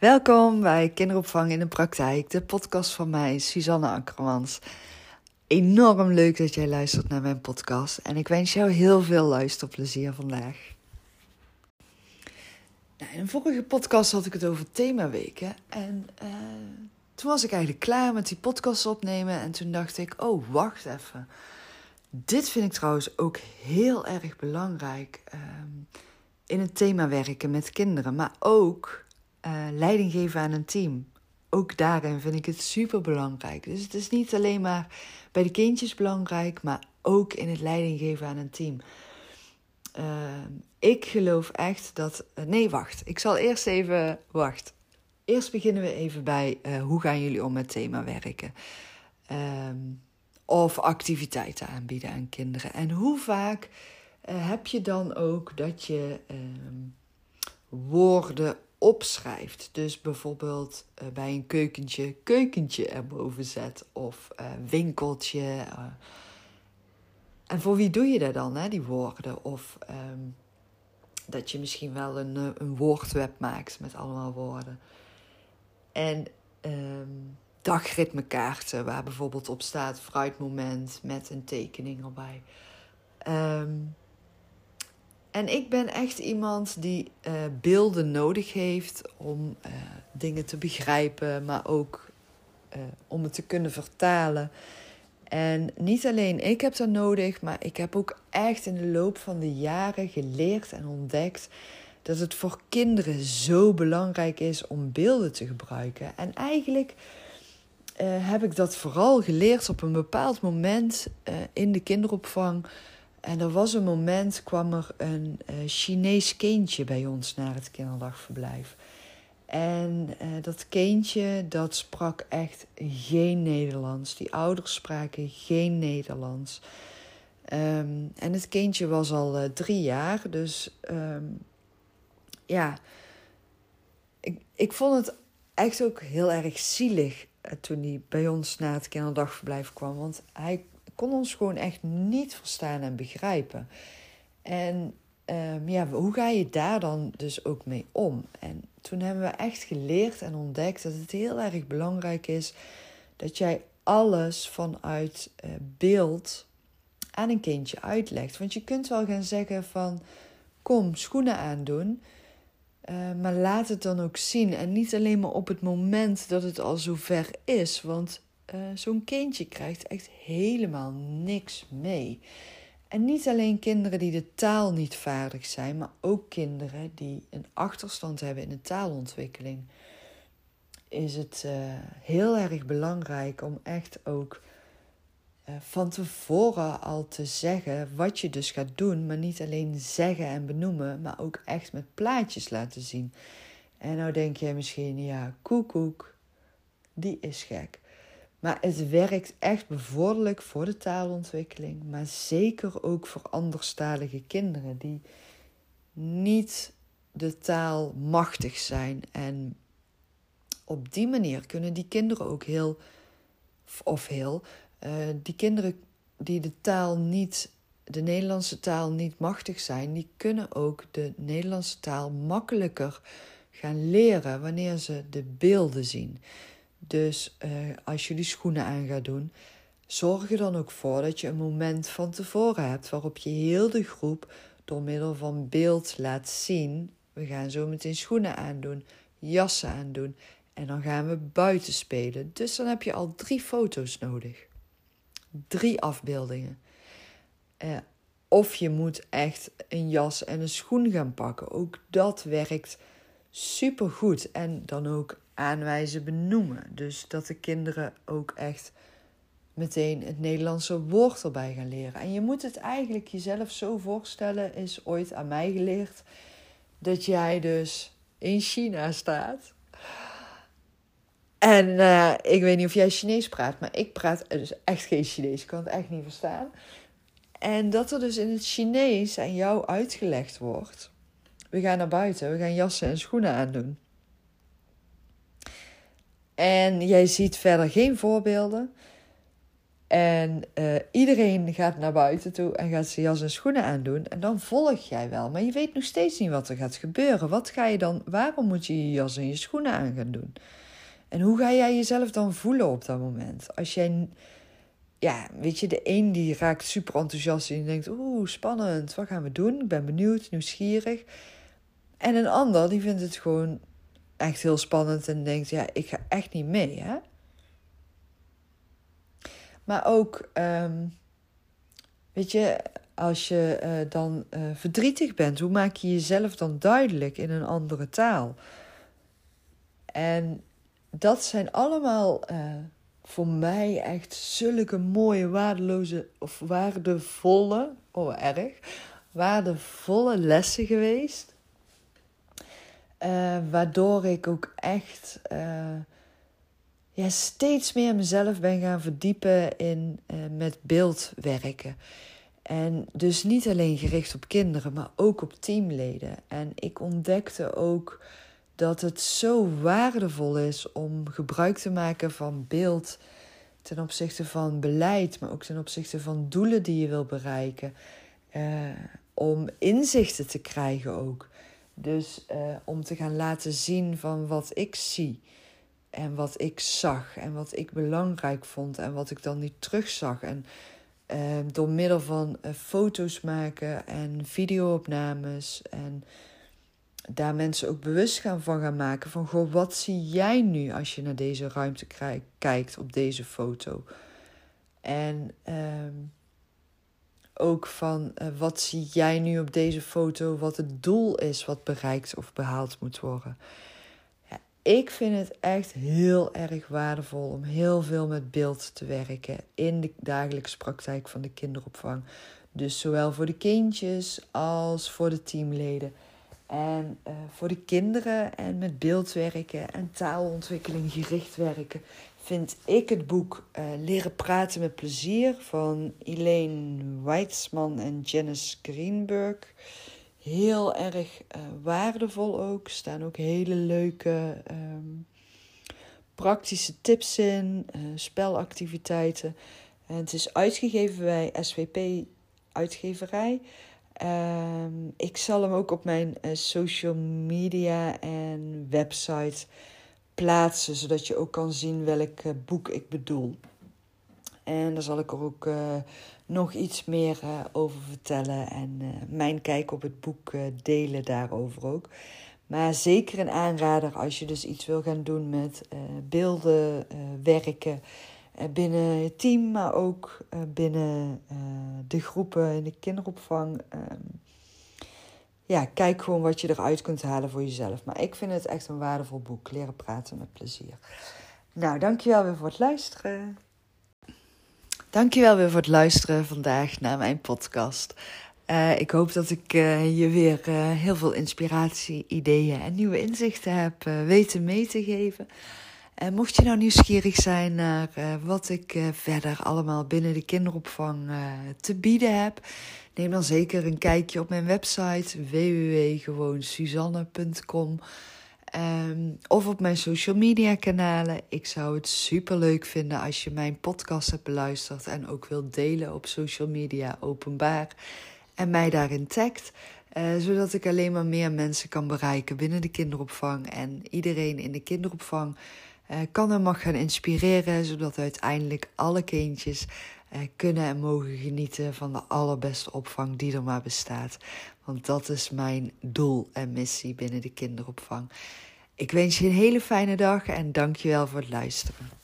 Welkom bij Kinderopvang in de Praktijk, de podcast van mij, Suzanne Akkermans. Enorm leuk dat jij luistert naar mijn podcast en ik wens jou heel veel luisterplezier vandaag. Nou, in de vorige podcast had ik het over themaweken en uh, toen was ik eigenlijk klaar met die podcast opnemen en toen dacht ik, oh wacht even. Dit vind ik trouwens ook heel erg belangrijk uh, in het thema werken met kinderen, maar ook uh, leiding geven aan een team. Ook daarin vind ik het super belangrijk. Dus het is niet alleen maar bij de kindjes belangrijk, maar ook in het leiding geven aan een team. Uh, ik geloof echt dat. Uh, nee, wacht. Ik zal eerst even. Wacht. Eerst beginnen we even bij hoe gaan jullie om met thema werken? Um, of activiteiten aanbieden aan kinderen. En hoe vaak heb je dan ook dat je um, woorden opschrijft. Dus bijvoorbeeld uh, bij een keukentje keukentje erboven zet of uh, winkeltje. Uh. En voor wie doe je dat dan, hè, die woorden? Of um, dat je misschien wel een, een woordweb maakt met allemaal woorden. En um, dagritmekaarten waar bijvoorbeeld op staat fruitmoment met een tekening erbij. Um, en ik ben echt iemand die uh, beelden nodig heeft om uh, dingen te begrijpen, maar ook uh, om het te kunnen vertalen. En niet alleen ik heb dat nodig, maar ik heb ook echt in de loop van de jaren geleerd en ontdekt dat het voor kinderen zo belangrijk is om beelden te gebruiken. En eigenlijk heb ik dat vooral geleerd op een bepaald moment in de kinderopvang en er was een moment, kwam er een uh, Chinees kindje bij ons naar het kinderdagverblijf. En uh, dat kindje, dat sprak echt geen Nederlands. Die ouders spraken geen Nederlands. Um, en het kindje was al uh, drie jaar, dus um, ja, ik, ik vond het echt ook heel erg zielig toen hij bij ons naar het kinderdagverblijf kwam. Want hij kon ons gewoon echt niet verstaan en begrijpen. En um, ja, hoe ga je daar dan dus ook mee om? En toen hebben we echt geleerd en ontdekt dat het heel erg belangrijk is dat jij alles vanuit uh, beeld aan een kindje uitlegt. Want je kunt wel gaan zeggen van kom schoenen aandoen. Uh, maar laat het dan ook zien. En niet alleen maar op het moment dat het al zover is. Want uh, zo'n kindje krijgt echt helemaal niks mee. En niet alleen kinderen die de taal niet vaardig zijn, maar ook kinderen die een achterstand hebben in de taalontwikkeling. Is het uh, heel erg belangrijk om echt ook uh, van tevoren al te zeggen wat je dus gaat doen, maar niet alleen zeggen en benoemen, maar ook echt met plaatjes laten zien. En nou denk jij misschien, ja, koekoek, die is gek. Maar het werkt echt bevorderlijk voor de taalontwikkeling, maar zeker ook voor anderstalige kinderen die niet de taal machtig zijn. En op die manier kunnen die kinderen ook heel, of heel, uh, die kinderen die de taal niet, de Nederlandse taal niet machtig zijn, die kunnen ook de Nederlandse taal makkelijker gaan leren wanneer ze de beelden zien. Dus uh, als je die schoenen aan gaat doen, zorg er dan ook voor dat je een moment van tevoren hebt waarop je heel de groep door middel van beeld laat zien. We gaan zo meteen schoenen aandoen, jassen aandoen en dan gaan we buiten spelen. Dus dan heb je al drie foto's nodig. Drie afbeeldingen. Uh, of je moet echt een jas en een schoen gaan pakken. Ook dat werkt super goed. En dan ook aanwijzen, benoemen. Dus dat de kinderen ook echt meteen het Nederlandse woord erbij gaan leren. En je moet het eigenlijk jezelf zo voorstellen, is ooit aan mij geleerd, dat jij dus in China staat. En uh, ik weet niet of jij Chinees praat, maar ik praat dus echt geen Chinees. Ik kan het echt niet verstaan. En dat er dus in het Chinees aan jou uitgelegd wordt. We gaan naar buiten, we gaan jassen en schoenen aandoen. En jij ziet verder geen voorbeelden. En uh, iedereen gaat naar buiten toe en gaat zijn jas en schoenen aandoen. En dan volg jij wel. Maar je weet nog steeds niet wat er gaat gebeuren. Wat ga je dan, waarom moet je je jas en je schoenen aan gaan doen? En hoe ga jij jezelf dan voelen op dat moment? Als jij, ja, weet je, de een die raakt super enthousiast en denkt, oeh, spannend, wat gaan we doen? Ik ben benieuwd, nieuwsgierig. En een ander die vindt het gewoon echt heel spannend en denkt, ja, ik ga echt niet mee, hè? Maar ook, ehm, weet je, als je uh, dan uh, verdrietig bent, hoe maak je jezelf dan duidelijk in een andere taal? En dat zijn allemaal uh, voor mij echt zulke mooie, waardeloze of waardevolle, oh erg, waardevolle lessen geweest. Waardoor ik ook echt ja, steeds meer mezelf ben gaan verdiepen in uh, met beeld werken. En dus niet alleen gericht op kinderen, maar ook op teamleden. En ik ontdekte ook dat het zo waardevol is om gebruik te maken van beeld ten opzichte van beleid, maar ook ten opzichte van doelen die je wil bereiken. Om inzichten te krijgen ook. Dus uh, om te gaan laten zien van wat ik zie. En wat ik zag en wat ik belangrijk vond en wat ik dan niet terugzag. En uh, door middel van uh, foto's maken en videoopnames en daar mensen ook bewust gaan van gaan maken van goh, wat zie jij nu als je naar deze ruimte kijkt op deze foto? En uh, ook van uh, wat zie jij nu op deze foto, wat het doel is wat bereikt of behaald moet worden ik vind het echt heel erg waardevol om heel veel met beeld te werken in de dagelijkse praktijk van de kinderopvang. Dus zowel voor de kindjes als voor de teamleden. En uh, voor de kinderen en met beeld werken en taalontwikkeling gericht werken, vind ik het boek uh, Leren praten met plezier van Elaine Weitzman en Janice Greenberg heel erg uh, waardevol ook. Er staan ook hele leuke um, praktische tips in, uh, spelactiviteiten. En het is uitgegeven bij SVP Uitgeverij. Um, ik zal hem ook op mijn social media en website plaatsen, zodat je ook kan zien welk boek ik bedoel. En daar zal ik er ook nog iets meer uh, over vertellen en mijn kijk op het boek delen daarover ook. Maar zeker een aanrader als je dus iets wil gaan doen met beelden, werken binnen het team, maar ook binnen de groepen in de kinderopvang. Ja, kijk gewoon wat je eruit kunt halen voor jezelf. Maar ik vind het echt een waardevol boek. Leren praten met plezier. Nou, dankjewel weer voor het luisteren. Dankjewel weer voor het luisteren vandaag naar mijn podcast. Uh, ik hoop dat ik uh, je weer uh, heel veel inspiratie, ideeën en nieuwe inzichten heb weten mee te geven. En mocht je nou nieuwsgierig zijn naar wat ik verder allemaal binnen de kinderopvang te bieden heb, neem dan zeker een kijkje op mijn website www.gewoonsuzanne.com. Um, of op mijn social media kanalen. Ik zou het super leuk vinden als je mijn podcast hebt beluisterd en ook wilt delen op social media openbaar. En mij daarin tagt. Zodat ik alleen maar meer mensen kan bereiken binnen de kinderopvang. En iedereen in de kinderopvang kan en mag gaan inspireren. Zodat uiteindelijk alle kindjes uh, kunnen en mogen genieten van de allerbeste opvang die er maar bestaat. Want dat is mijn doel en missie binnen de kinderopvang. Ik wens je een hele fijne dag en dank je wel voor het luisteren.